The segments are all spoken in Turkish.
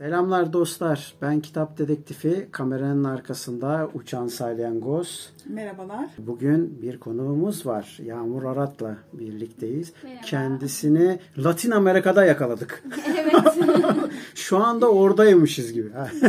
Selamlar dostlar. Ben kitap dedektifi. Kameranın arkasında uçan salyangoz. Merhabalar. Bugün bir konuğumuz var. Yağmur Arat'la birlikteyiz. Merhaba. Kendisini Latin Amerika'da yakaladık. Evet. Şu anda oradaymışız gibi.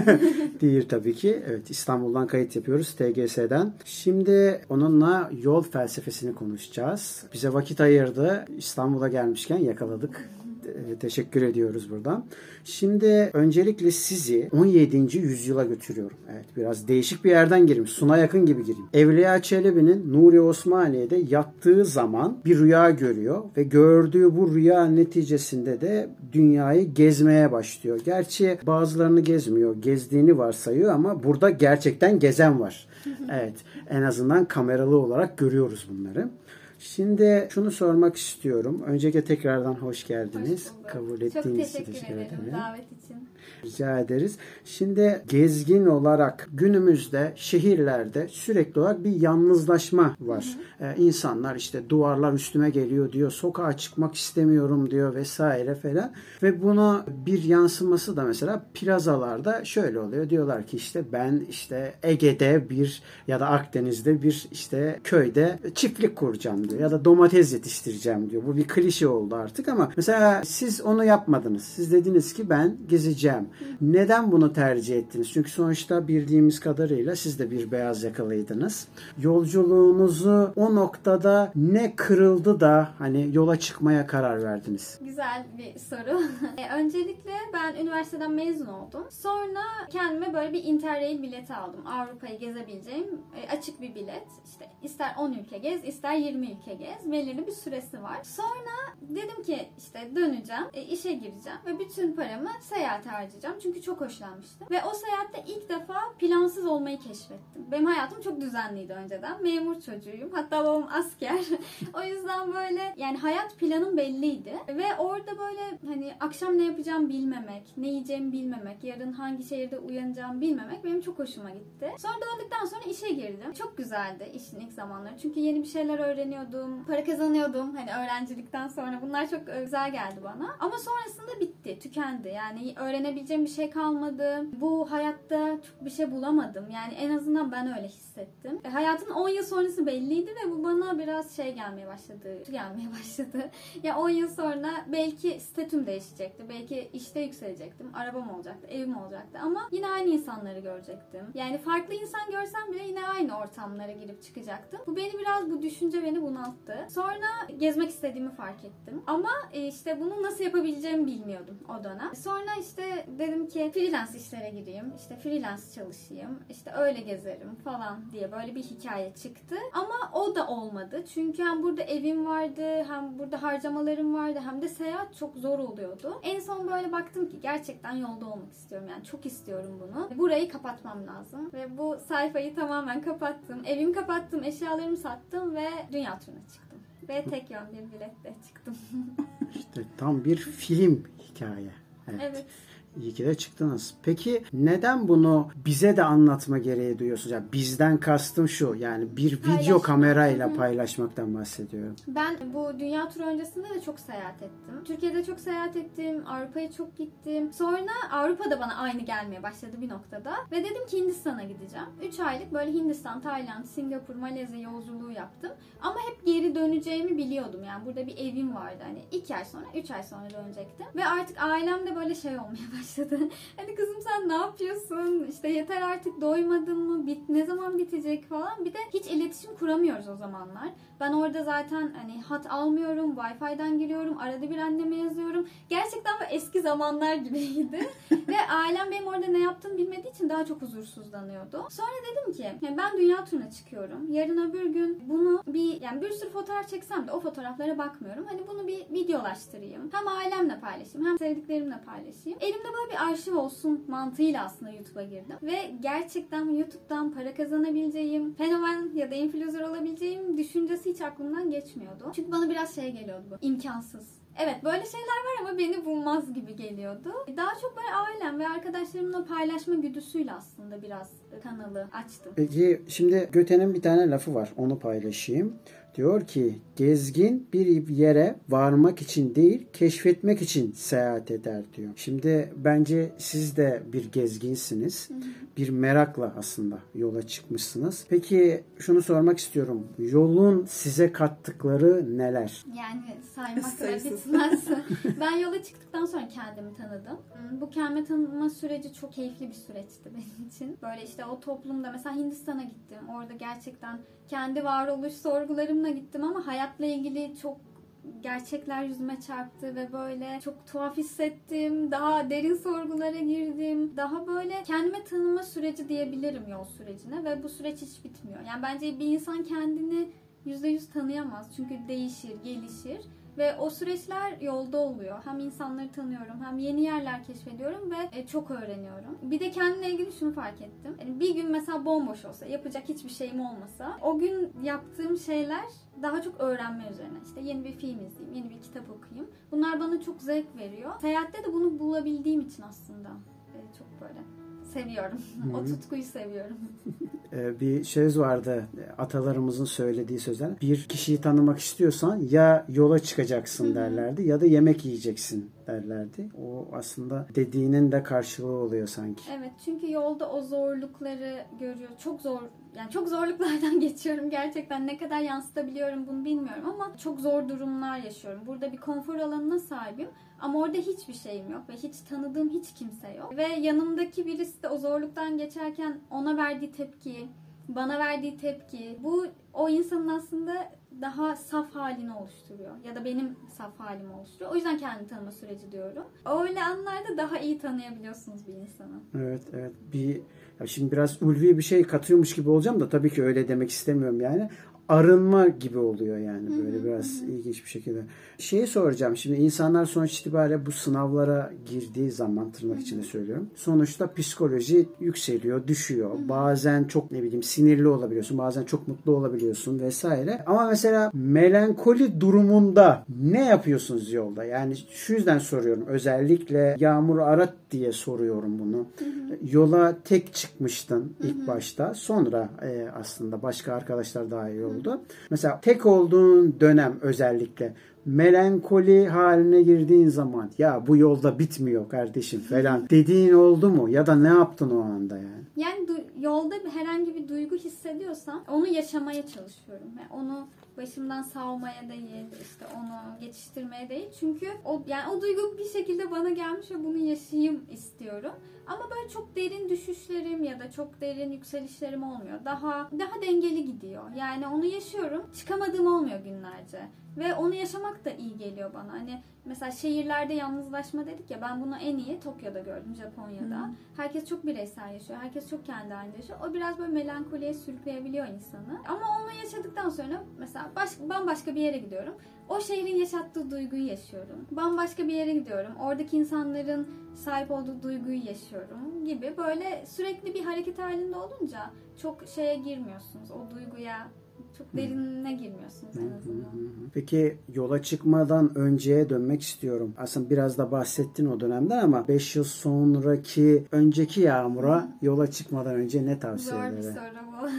Değil tabii ki. Evet İstanbul'dan kayıt yapıyoruz TGS'den. Şimdi onunla yol felsefesini konuşacağız. Bize vakit ayırdı. İstanbul'a gelmişken yakaladık. Te- Teşekkür ediyoruz buradan. Şimdi öncelikle sizi 17. yüzyıla götürüyorum. Evet biraz değişik bir yerden gireyim. Suna yakın gibi gireyim. Evliya Çelebi'nin Nuri Osmaniye'de yattığı zaman bir rüya görüyor ve gördüğü bu rüya neticesinde de dünyayı gezmeye başlıyor. Gerçi bazılarını gezmiyor. Gezdiğini varsayıyor ama burada gerçekten gezen var. Evet en azından kameralı olarak görüyoruz bunları. Şimdi şunu sormak istiyorum. Öncelikle tekrardan hoş geldiniz. Hoş bulduk. Kabul ettiğiniz için teşekkür ederim davet için. Rica ederiz. Şimdi gezgin olarak günümüzde şehirlerde sürekli olarak bir yalnızlaşma var. Ee, insanlar işte duvarlar üstüme geliyor diyor, sokağa çıkmak istemiyorum diyor vesaire falan. Ve buna bir yansıması da mesela plazalarda şöyle oluyor. Diyorlar ki işte ben işte Ege'de bir ya da Akdeniz'de bir işte köyde çiftlik kuracağım diyor ya da domates yetiştireceğim diyor. Bu bir klişe oldu artık ama mesela siz onu yapmadınız. Siz dediniz ki ben gezeceğim. Neden bunu tercih ettiniz? Çünkü sonuçta bildiğimiz kadarıyla siz de bir beyaz yakalıydınız. Yolculuğunuzu o noktada ne kırıldı da hani yola çıkmaya karar verdiniz? Güzel bir soru. E, Öncelikle ben üniversiteden mezun oldum. Sonra kendime böyle bir Interrail bileti aldım. Avrupa'yı gezebileceğim e, açık bir bilet. İşte ister 10 ülke gez, ister 20 ülke gez. Belirli bir süresi var. Sonra dedim ki işte döneceğim, e, işe gireceğim ve bütün paramı seyahate harcayacağım. Çünkü çok hoşlanmıştım. Ve o seyahatte ilk defa plansız olmayı keşfettim. Benim hayatım çok düzenliydi önceden. Memur çocuğuyum. Hatta babam asker. o yüzden böyle yani hayat planım belliydi. Ve orada böyle hani akşam ne yapacağım bilmemek, ne yiyeceğimi bilmemek, yarın hangi şehirde uyanacağım bilmemek benim çok hoşuma gitti. Sonra döndükten sonra işe girdim. Çok güzeldi işin ilk zamanları. Çünkü yeni bir şeyler öğreniyordum. Para kazanıyordum. Hani öğrencilikten sonra bunlar çok e, güzel geldi bana. Ama sonrasında bitti, tükendi. Yani öğrenebileceğim bir şey kalmadı. Bu hayatta çok bir şey bulamadım. Yani en azından ben öyle hissettim. E, hayatın 10 yıl sonrası belliydi ve bu bana biraz şey gelmeye başladı. gelmeye başladı. Ya 10 yıl sonra belki statüm değişecekti. Belki işte yükselecektim. Arabam olacaktı, evim olacaktı ama yine aynı insanları görecektim. Yani farklı insan görsem bile yine aynı ortamlara girip çıkacaktım. Bu beni biraz bu düşünce beni bunalttı. Sonra gezmek istediğimi fark ettim. Ama e, işte bunu nasıl yapabileceğimi bilmiyordum o dönem. Sonra işte dedim ki freelance işlere gireyim. İşte freelance çalışayım. İşte öyle gezerim falan diye böyle bir hikaye çıktı. Ama o da olmadı. Çünkü hem burada evim vardı, hem burada harcamalarım vardı, hem de seyahat çok zor oluyordu. En son böyle baktım ki gerçekten yolda olmak istiyorum. Yani çok istiyorum bunu. Burayı kapatmam lazım. Ve bu sayfayı tamamen kapattım. Evimi kapattım, eşyalarımı sattım ve dünya turuna çıktım. Ve tek yön bir biletle çıktım. İşte tam bir film hikaye. Evet. evet. İyi ki de çıktınız. Peki neden bunu bize de anlatma gereği duyuyorsunuz? Yani bizden kastım şu yani bir video Paylaşmak. kamerayla paylaşmaktan bahsediyorum. Ben bu dünya turu öncesinde de çok seyahat ettim. Türkiye'de çok seyahat ettim. Avrupa'ya çok gittim. Sonra Avrupa'da bana aynı gelmeye başladı bir noktada. Ve dedim ki Hindistan'a gideceğim. 3 aylık böyle Hindistan, Tayland, Singapur, Malezya yolculuğu yaptım. Ama hep geri döneceğimi biliyordum. Yani burada bir evim vardı. Hani 2 ay sonra, 3 ay sonra dönecektim. Ve artık ailem de böyle şey olmaya başladı. hani kızım sen ne yapıyorsun? İşte yeter artık doymadın mı? Bit ne zaman bitecek falan. Bir de hiç iletişim kuramıyoruz o zamanlar. Ben orada zaten hani hat almıyorum, Wi-Fi'den giriyorum, arada bir anneme yazıyorum. Gerçekten böyle eski zamanlar gibiydi. Ve ailem benim orada ne yaptığımı bilmediği için daha çok huzursuzlanıyordu. Sonra dedim ki yani ben dünya turuna çıkıyorum. Yarın öbür gün bunu bir yani bir sürü fotoğraf çeksem de o fotoğraflara bakmıyorum. Hani bunu bir videolaştırayım. Hem ailemle paylaşayım hem sevdiklerimle paylaşayım. Elimde böyle bir arşiv olsun mantığıyla aslında YouTube'a girdim. Ve gerçekten YouTube'dan para kazanabileceğim, fenomen ya da influencer olabileceğim düşüncesi hiç aklımdan geçmiyordu. Çünkü bana biraz şey geliyordu bu. imkansız. Evet böyle şeyler var ama beni bulmaz gibi geliyordu. Daha çok böyle ailem ve arkadaşlarımla paylaşma güdüsüyle aslında biraz kanalı açtım. Peki şimdi Göte'nin bir tane lafı var onu paylaşayım. Diyor ki gezgin bir yere varmak için değil keşfetmek için seyahat eder diyor. Şimdi bence siz de bir gezginsiniz. Bir merakla aslında yola çıkmışsınız. Peki şunu sormak istiyorum. Yolun size kattıkları neler? Yani saymakla bitmez. ben yola çıktıktan sonra kendimi tanıdım. Bu kendimi tanıma süreci çok keyifli bir süreçti benim için. Böyle işte o toplumda mesela Hindistan'a gittim. Orada gerçekten kendi varoluş sorgularımla gittim ama hayatla ilgili çok gerçekler yüzüme çarptı ve böyle çok tuhaf hissettim. Daha derin sorgulara girdim. Daha böyle kendime tanıma süreci diyebilirim yol sürecine ve bu süreç hiç bitmiyor. Yani bence bir insan kendini %100 tanıyamaz. Çünkü değişir, gelişir. Ve o süreçler yolda oluyor. Hem insanları tanıyorum, hem yeni yerler keşfediyorum ve e, çok öğreniyorum. Bir de kendimle ilgili şunu fark ettim. Yani bir gün mesela bomboş olsa, yapacak hiçbir şeyim olmasa, o gün yaptığım şeyler daha çok öğrenme üzerine. İşte yeni bir film izleyeyim, yeni bir kitap okuyayım. Bunlar bana çok zevk veriyor. Seyahatte de bunu bulabildiğim için aslında e, çok böyle seviyorum. o tutkuyu seviyorum. Ee, bir söz vardı atalarımızın söylediği sözler. Bir kişiyi tanımak istiyorsan ya yola çıkacaksın derlerdi ya da yemek yiyeceksin derlerdi. O aslında dediğinin de karşılığı oluyor sanki. Evet çünkü yolda o zorlukları görüyor. Çok zor yani çok zorluklardan geçiyorum gerçekten. Ne kadar yansıtabiliyorum bunu bilmiyorum ama çok zor durumlar yaşıyorum. Burada bir konfor alanına sahibim ama orada hiçbir şeyim yok ve hiç tanıdığım hiç kimse yok. Ve yanımdaki birisi de o zorluktan geçerken ona verdiği tepki, bana verdiği tepki bu o insanın aslında daha saf halini oluşturuyor. Ya da benim saf halimi oluşturuyor. O yüzden kendi tanıma süreci diyorum. Öyle anlarda daha iyi tanıyabiliyorsunuz bir insanı. Evet evet bir ya şimdi biraz ulvi bir şey katıyormuş gibi olacağım da tabii ki öyle demek istemiyorum yani. Arınma gibi oluyor yani böyle biraz ilginç bir şekilde. Şeyi soracağım şimdi insanlar sonuç itibariyle bu sınavlara girdiği zaman tırnak içinde söylüyorum. Sonuçta psikoloji yükseliyor, düşüyor. Bazen çok ne bileyim sinirli olabiliyorsun, bazen çok mutlu olabiliyorsun vesaire. Ama mesela melankoli durumunda ne yapıyorsunuz yolda? Yani şu yüzden soruyorum. Özellikle Yağmur Arat diye soruyorum bunu. Yola tek çıkmıştın ilk başta. Sonra e, aslında başka arkadaşlar dahil oldu. Mesela tek olduğun dönem özellikle melankoli haline girdiğin zaman ya bu yolda bitmiyor kardeşim falan dediğin oldu mu? Ya da ne yaptın o anda yani? Yani yolda bir- herhangi bir duygu hissediyorsam onu yaşamaya çalışıyorum. Yani onu başımdan savmaya değil, işte onu geçiştirmeye değil. Çünkü o yani o duygu bir şekilde bana gelmiş ve bunu yaşayayım istiyorum. Ama böyle çok derin düşüşlerim ya da çok derin yükselişlerim olmuyor. Daha daha dengeli gidiyor. Yani onu yaşıyorum. Çıkamadığım olmuyor günlerce. Ve onu yaşamak da iyi geliyor bana. Hani mesela şehirlerde yalnızlaşma dedik ya ben bunu en iyi Tokyo'da gördüm, Japonya'da. Herkes çok bireysel yaşıyor. Herkes çok kendi halinde yaşıyor. O biraz böyle melankoliye sürükleyebiliyor insanı. Ama onu yaşadıktan sonra mesela baş, bambaşka bir yere gidiyorum. O şehrin yaşattığı duyguyu yaşıyorum. Bambaşka bir yere gidiyorum. Oradaki insanların sahip olduğu duyguyu yaşıyorum gibi böyle sürekli bir hareket halinde olunca çok şeye girmiyorsunuz. O duyguya çok derinine girmiyorsunuz en azından. Peki yola çıkmadan önceye dönmek istiyorum. Aslında biraz da bahsettin o dönemden ama 5 yıl sonraki önceki Yağmur'a yola çıkmadan önce ne tavsiye Zor bir ederim? soru bu.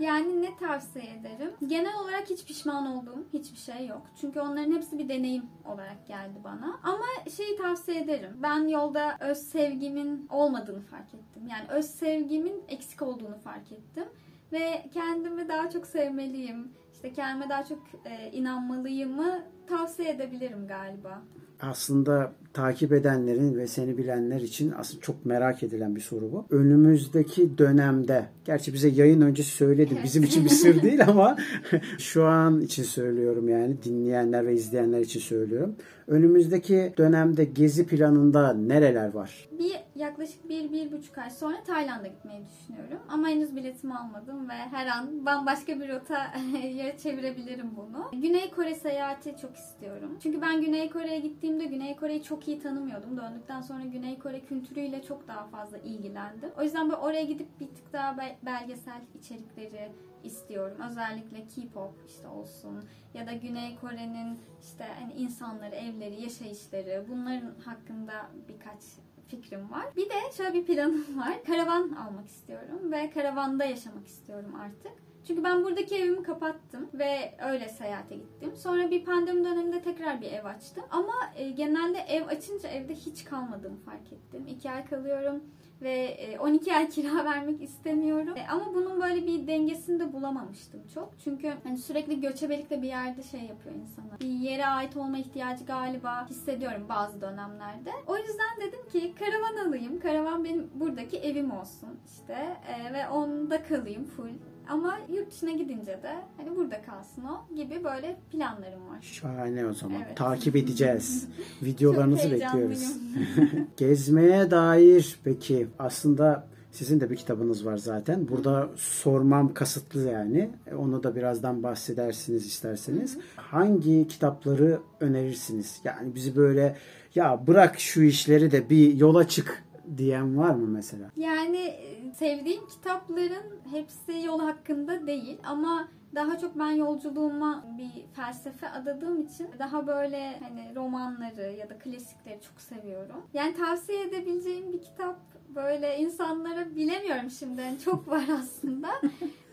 yani ne tavsiye ederim? Genel olarak hiç pişman olduğum hiçbir şey yok. Çünkü onların hepsi bir deneyim olarak geldi bana. Ama şeyi tavsiye ederim. Ben yolda öz sevgimin olmadığını fark ettim. Yani öz sevgimin eksik olduğunu fark ettim. Ve kendimi daha çok sevmeliyim. İşte kendime daha çok e, inanmalıyımı tavsiye edebilirim galiba. Aslında takip edenlerin ve seni bilenler için aslında çok merak edilen bir soru bu. Önümüzdeki dönemde, gerçi bize yayın öncesi söyledin, Evet. bizim için bir sır değil ama şu an için söylüyorum yani dinleyenler ve izleyenler için söylüyorum. Önümüzdeki dönemde gezi planında nereler var? Bir yaklaşık bir, bir buçuk ay sonra Tayland'a gitmeyi düşünüyorum. Ama henüz biletimi almadım ve her an bambaşka bir rotaya çevirebilirim bunu. Güney Kore seyahati çok istiyorum. Çünkü ben Güney Kore'ye gittiğimde Güney Kore'yi çok iyi tanımıyordum. Döndükten sonra Güney Kore kültürüyle çok daha fazla ilgilendim. O yüzden böyle oraya gidip bir tık daha be- belgesel içerikleri istiyorum. Özellikle K-pop işte olsun ya da Güney Kore'nin işte hani insanları, evleri, yaşayışları bunların hakkında birkaç fikrim var. Bir de şöyle bir planım var. Karavan almak istiyorum ve karavanda yaşamak istiyorum artık. Çünkü ben buradaki evimi kapattım ve öyle seyahate gittim. Sonra bir pandemi döneminde tekrar bir ev açtım. Ama e, genelde ev açınca evde hiç kalmadığımı fark ettim. İki ay kalıyorum ve e, 12 ay kira vermek istemiyorum. E, Ama bunun böyle bir dengesini de bulamamıştım çok. Çünkü hani sürekli göçebelikle bir yerde şey yapıyor insana. Bir yere ait olma ihtiyacı galiba hissediyorum bazı dönemlerde. O yüzden dedim ki karavan alayım. Karavan benim buradaki evim olsun işte E, ve onda kalayım full. Ama yurt dışına gidince de hani burada kalsın o gibi böyle planlarım var. Şahane o zaman. Evet. Takip edeceğiz. Videolarınızı bekliyoruz. Gezmeye dair peki aslında sizin de bir kitabınız var zaten. Burada sormam kasıtlı yani. E, Onu da birazdan bahsedersiniz isterseniz. Hangi kitapları önerirsiniz? Yani bizi böyle ya bırak şu işleri de bir yola çık diyen var mı mesela? Yani e, sevdiğim kitapların hepsi yol hakkında değil ama daha çok ben yolculuğuma bir felsefe adadığım için daha böyle hani romanları ya da klasikleri çok seviyorum. Yani tavsiye edebileceğim bir kitap böyle insanlara bilemiyorum şimdi Yani çok var aslında.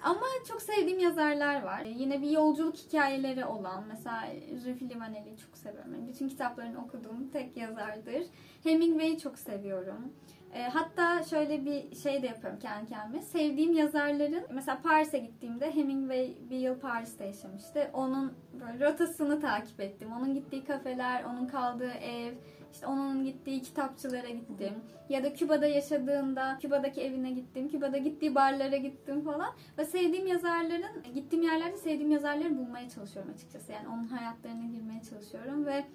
Ama çok sevdiğim yazarlar var. E, Yine bir yolculuk hikayeleri olan mesela Zülfü Livaneli'yi çok seviyorum. Yani bütün kitaplarını okuduğum tek yazardır. Hemingway'i çok seviyorum. E, hatta şöyle bir şey de yapıyorum kendi kendime. Sevdiğim yazarların mesela Paris'e gittiğimde Hemingway bir yıl Paris'te yaşamıştı. Onun böyle rotasını takip ettim. Onun gittiği kafeler, onun kaldığı ev, işte onun gittiği kitapçılara gittim. Ya da Küba'da yaşadığında Küba'daki evine gittim. Küba'da gittiği barlara gittim falan. Ve sevdiğim yazarların, gittiğim yerlerde sevdiğim yazarları bulmaya çalışıyorum açıkçası. Yani onun hayatlarına girmeye çalışıyorum ve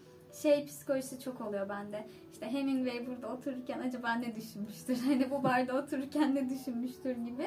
şey psikolojisi çok oluyor bende. İşte Hemingway burada otururken acaba ne düşünmüştür? Hani bu barda otururken ne düşünmüştür gibi.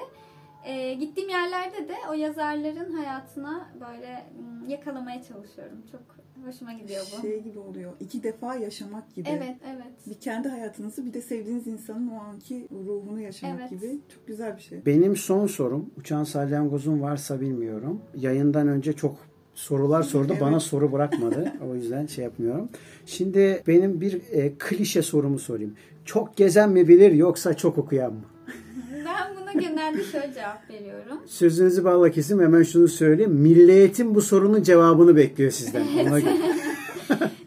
Ee, gittiğim yerlerde de o yazarların hayatına böyle yakalamaya çalışıyorum. Çok hoşuma gidiyor bu. Şey gibi oluyor. İki defa yaşamak gibi. Evet, evet. Bir kendi hayatınızı bir de sevdiğiniz insanın o anki ruhunu yaşamak Evet. gibi. Çok güzel bir şey. Benim son sorum, uçan salyangozun varsa bilmiyorum. Yayından önce çok sorular sordu. Evet. Bana soru bırakmadı. o yüzden şey yapmıyorum. Şimdi benim bir e, klişe sorumu sorayım. Çok gezen mi bilir yoksa çok okuyan mı? Ben buna genelde şöyle cevap veriyorum. Sözünüzü balla kesim hemen şunu söyleyeyim. Milliyetin bu sorunun cevabını bekliyor sizden. Ona göre.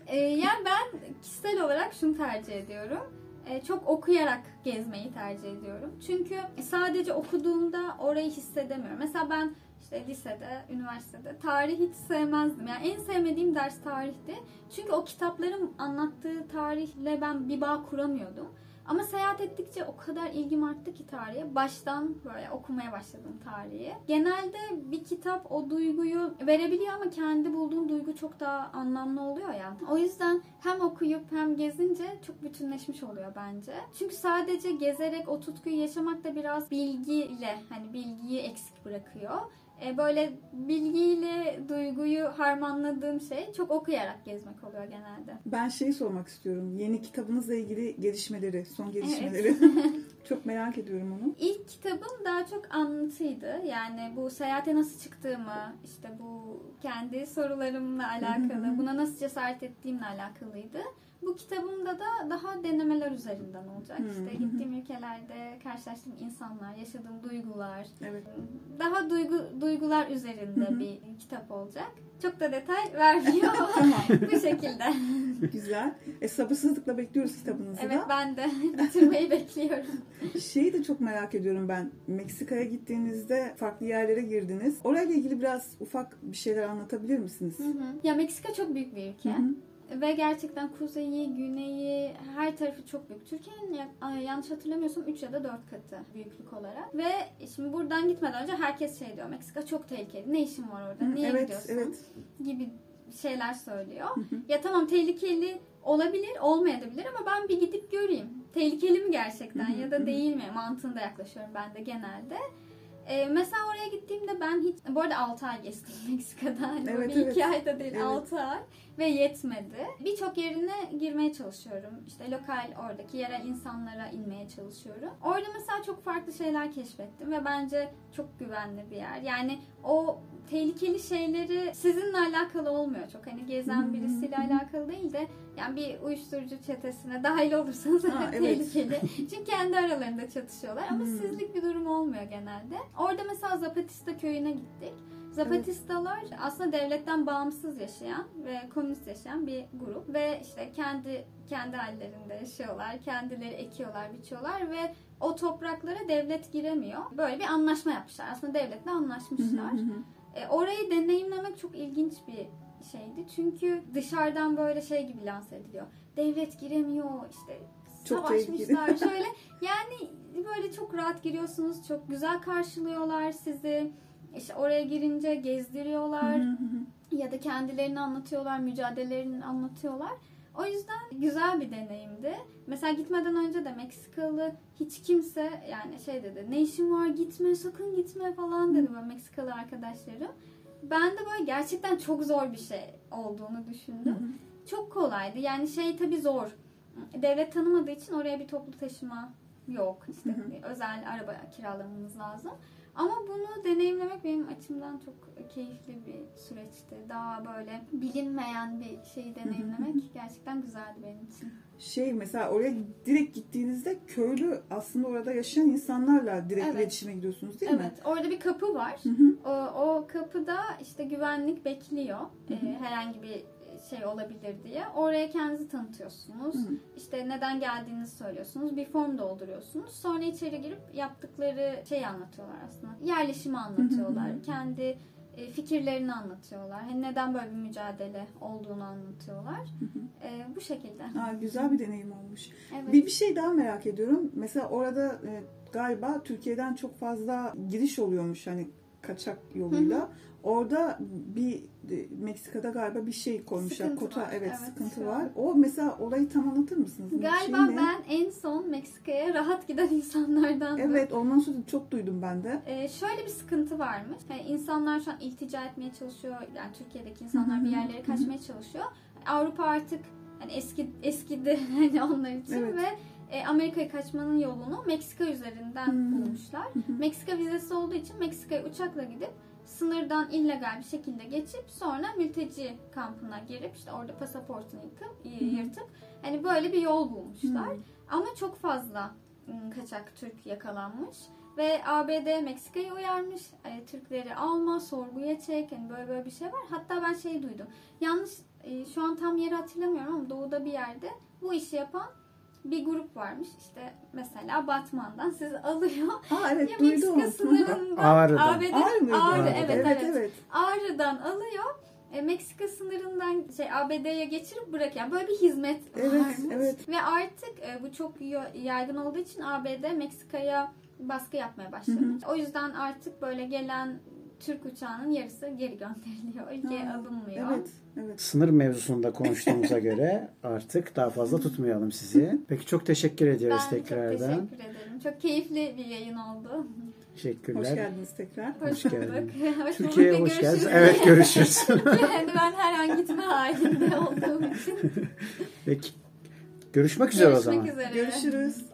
Ee, yani ben kişisel olarak şunu tercih ediyorum. Ee, çok okuyarak gezmeyi tercih ediyorum. Çünkü sadece okuduğumda orayı hissedemiyorum. Mesela ben işte lisede, üniversitede tarih hiç sevmezdim. Yani en sevmediğim ders tarihti. Çünkü o kitapların anlattığı tarihle ben bir bağ kuramıyordum. Ama seyahat ettikçe o kadar ilgim arttı ki tarihe. Baştan böyle okumaya başladım tarihi. Genelde bir kitap o duyguyu verebiliyor ama kendi bulduğum duygu çok daha anlamlı oluyor ya. O yüzden hem okuyup hem gezince çok bütünleşmiş oluyor bence. Çünkü sadece gezerek o tutkuyu yaşamak da biraz bilgiyle hani bilgiyi eksik bırakıyor. E, böyle bilgiyle duyguyu harmanladığım şey çok okuyarak gezmek oluyor genelde. Ben şeyi sormak istiyorum. Yeni kitabınızla ilgili gelişmeleri, son gelişmeleri. çok merak ediyorum onu. İlk kitabım daha çok anlatıydı. Yani bu seyahate nasıl çıktığımı, işte bu kendi sorularımla alakalı, buna nasıl cesaret ettiğimle alakalıydı. Bu kitabımda da daha denemeler üzerinden olacak. İşte gittiğim ülkelerde karşılaştığım insanlar, yaşadığım duygular, Evet. daha duygu duygular üzerinde bir kitap olacak. Çok da detay vermiyor ama bu şekilde. Güzel. E, sabırsızlıkla bekliyoruz kitabınızı Evet da. ben de bitirmeyi bekliyorum. Şeyi de çok merak ediyorum ben. Meksika'ya gittiğinizde farklı yerlere girdiniz. Orayla ilgili biraz ufak bir şeyler anlatabilir misiniz? Hı hı. Ya Meksika çok büyük bir ülke. Hı hı. Ve gerçekten kuzeyi, güneyi, her tarafı çok büyük. Türkiye'nin yanlış hatırlamıyorsam 3 ya da 4 katı büyüklük olarak. Ve şimdi buradan gitmeden önce herkes şey diyor. Meksika çok tehlikeli. Ne işin var orada? Niye evet, gidiyorsun? evet. Gibi şeyler söylüyor. Ya tamam tehlikeli olabilir, olmayabilir ama ben bir gidip göreyim. Tehlikeli mi gerçekten ya da değil mi mantığında yaklaşıyorum ben de genelde. Ee, mesela oraya gittiğimde ben hiç... Bu arada 6 ay geçtim Meksika'da. Hani Evet, bir evet. iki ayda değil Evet. 6 ay. Ve yetmedi. Birçok yerine girmeye çalışıyorum. İşte lokal oradaki yerel insanlara inmeye çalışıyorum. Orada mesela çok farklı şeyler keşfettim ve bence çok güvenli bir yer. Yani o tehlikeli şeyleri sizinle alakalı olmuyor çok. Hani gezen birisiyle alakalı değil de yani bir uyuşturucu çetesine dahil olursanız Ha, evet, tehlikeli. Çünkü kendi aralarında çatışıyorlar ama sizlik bir durum olmuyor genelde. Orada mesela Zapatista köyüne gittik. Zapatistalar aslında devletten bağımsız yaşayan ve komünist yaşayan bir grup ve işte kendi kendi hallerinde yaşıyorlar. Kendileri ekiyorlar, biçiyorlar ve o topraklara devlet giremiyor. Böyle bir anlaşma yapmışlar. Aslında devletle anlaşmışlar. E, orayı deneyimlemek çok ilginç bir şeydi. Çünkü dışarıdan böyle şey gibi lanse ediliyor. Devlet giremiyor işte Çok savaşmışlar şöyle. Yani böyle çok rahat giriyorsunuz. Çok güzel karşılıyorlar sizi. İşte oraya girince gezdiriyorlar ya da kendilerini anlatıyorlar, mücadelelerini anlatıyorlar. O yüzden güzel bir deneyimdi. Mesela gitmeden önce de Meksikalı hiç kimse yani şey dedi ne işin var gitme sakın gitme falan dedi böyle Meksikalı arkadaşlarım. Ben de böyle gerçekten çok zor bir şey olduğunu düşündüm. Çok kolaydı. Yani şey tabii zor. Devlet tanımadığı için oraya bir toplu taşıma yok. İşte özel araba kiralamanız lazım. Ama bunu deneyimlemek benim açımdan çok keyifli bir süreçti. Daha böyle bilinmeyen bir şeyi deneyimlemek gerçekten güzeldi benim için. Şey mesela oraya direkt gittiğinizde köylü aslında orada yaşayan insanlarla direkt Evet. iletişime gidiyorsunuz değil mi? Evet, orada bir kapı var. O, o kapıda işte güvenlik bekliyor. Ee, herhangi bir şey olabilir diye. Oraya kendinizi tanıtıyorsunuz. İşte neden geldiğinizi söylüyorsunuz. Bir form dolduruyorsunuz. Sonra içeri girip yaptıkları şeyi anlatıyorlar aslında. Yerleşimi anlatıyorlar. Kendi e, fikirlerini anlatıyorlar. Hani neden böyle bir mücadele olduğunu anlatıyorlar. E, bu şekilde. Ha, güzel bir deneyim olmuş. Evet. Bir, bir şey daha merak ediyorum. Mesela orada e, galiba Türkiye'den çok fazla giriş oluyormuş hani kaçak yoluyla. Orada bir Meksika'da galiba bir şey koymuşlar. Sıkıntı Kota var, evet, evet, sıkıntı var. O mesela olayı tam anlatır mısınız? Galiba Şey ne? ben en son Meksika'ya rahat giden insanlardandım. Evet ondan sonra çok duydum ben de. Ee, şöyle bir sıkıntı varmış. Yani insanlar şu an iltica etmeye çalışıyor. Yani Türkiye'deki insanlar bir yerlere kaçmaya çalışıyor. Avrupa artık hani eski eskidi hani onlar için Evet. ve e, Amerika'ya kaçmanın yolunu Meksika üzerinden Hı. bulmuşlar. Meksika vizesi olduğu için Meksika'ya uçakla gidip sınırdan illegal bir şekilde geçip sonra mülteci kampına girip işte orada pasaportunu yıkıp, yırtıp hani böyle bir yol bulmuşlar. Ama çok fazla kaçak Türk yakalanmış. Ve ABD Meksika'yı uyarmış. E, Türkleri alma, sorguya çek. Hani böyle böyle bir şey var. Hatta ben şey duydum. Yanlış e, şu an tam yeri hatırlamıyorum ama doğuda bir yerde bu işi yapan bir grup varmış. İşte mesela Batman'dan sizi alıyor. Aa evet ya duydum. Meksika sınırından Ağrı'dan. ABD, Ağrı mıydı? Ağrı, Ağrı'da. evet, evet evet. Ağrı'dan alıyor. E, Meksika sınırından şey ABD'ye geçirip bırakıyor. Böyle bir hizmet Evet, varmış. evet. Ve artık e, bu çok yaygın olduğu için ABD Meksika'ya baskı yapmaya başlamış. O yüzden artık böyle gelen Türk uçağının yarısı geri gönderiliyor. Ülkeye Ha, alınmıyor. Evet, evet. Sınır mevzusunda konuştuğumuza göre artık daha fazla tutmayalım sizi. Peki çok teşekkür ediyoruz Ben tekrardan. çok teşekkür ederim. Çok keyifli bir yayın oldu. Teşekkürler. Hoş geldiniz tekrar. Hoş hoş Türkiye'ye bulduk ve hoş geldiniz. görüşürüz. Evet görüşürüz. yani ben her an gitme halinde olduğum için. Peki. Görüşmek üzere o zaman. Görüşmek üzere. Görüşürüz.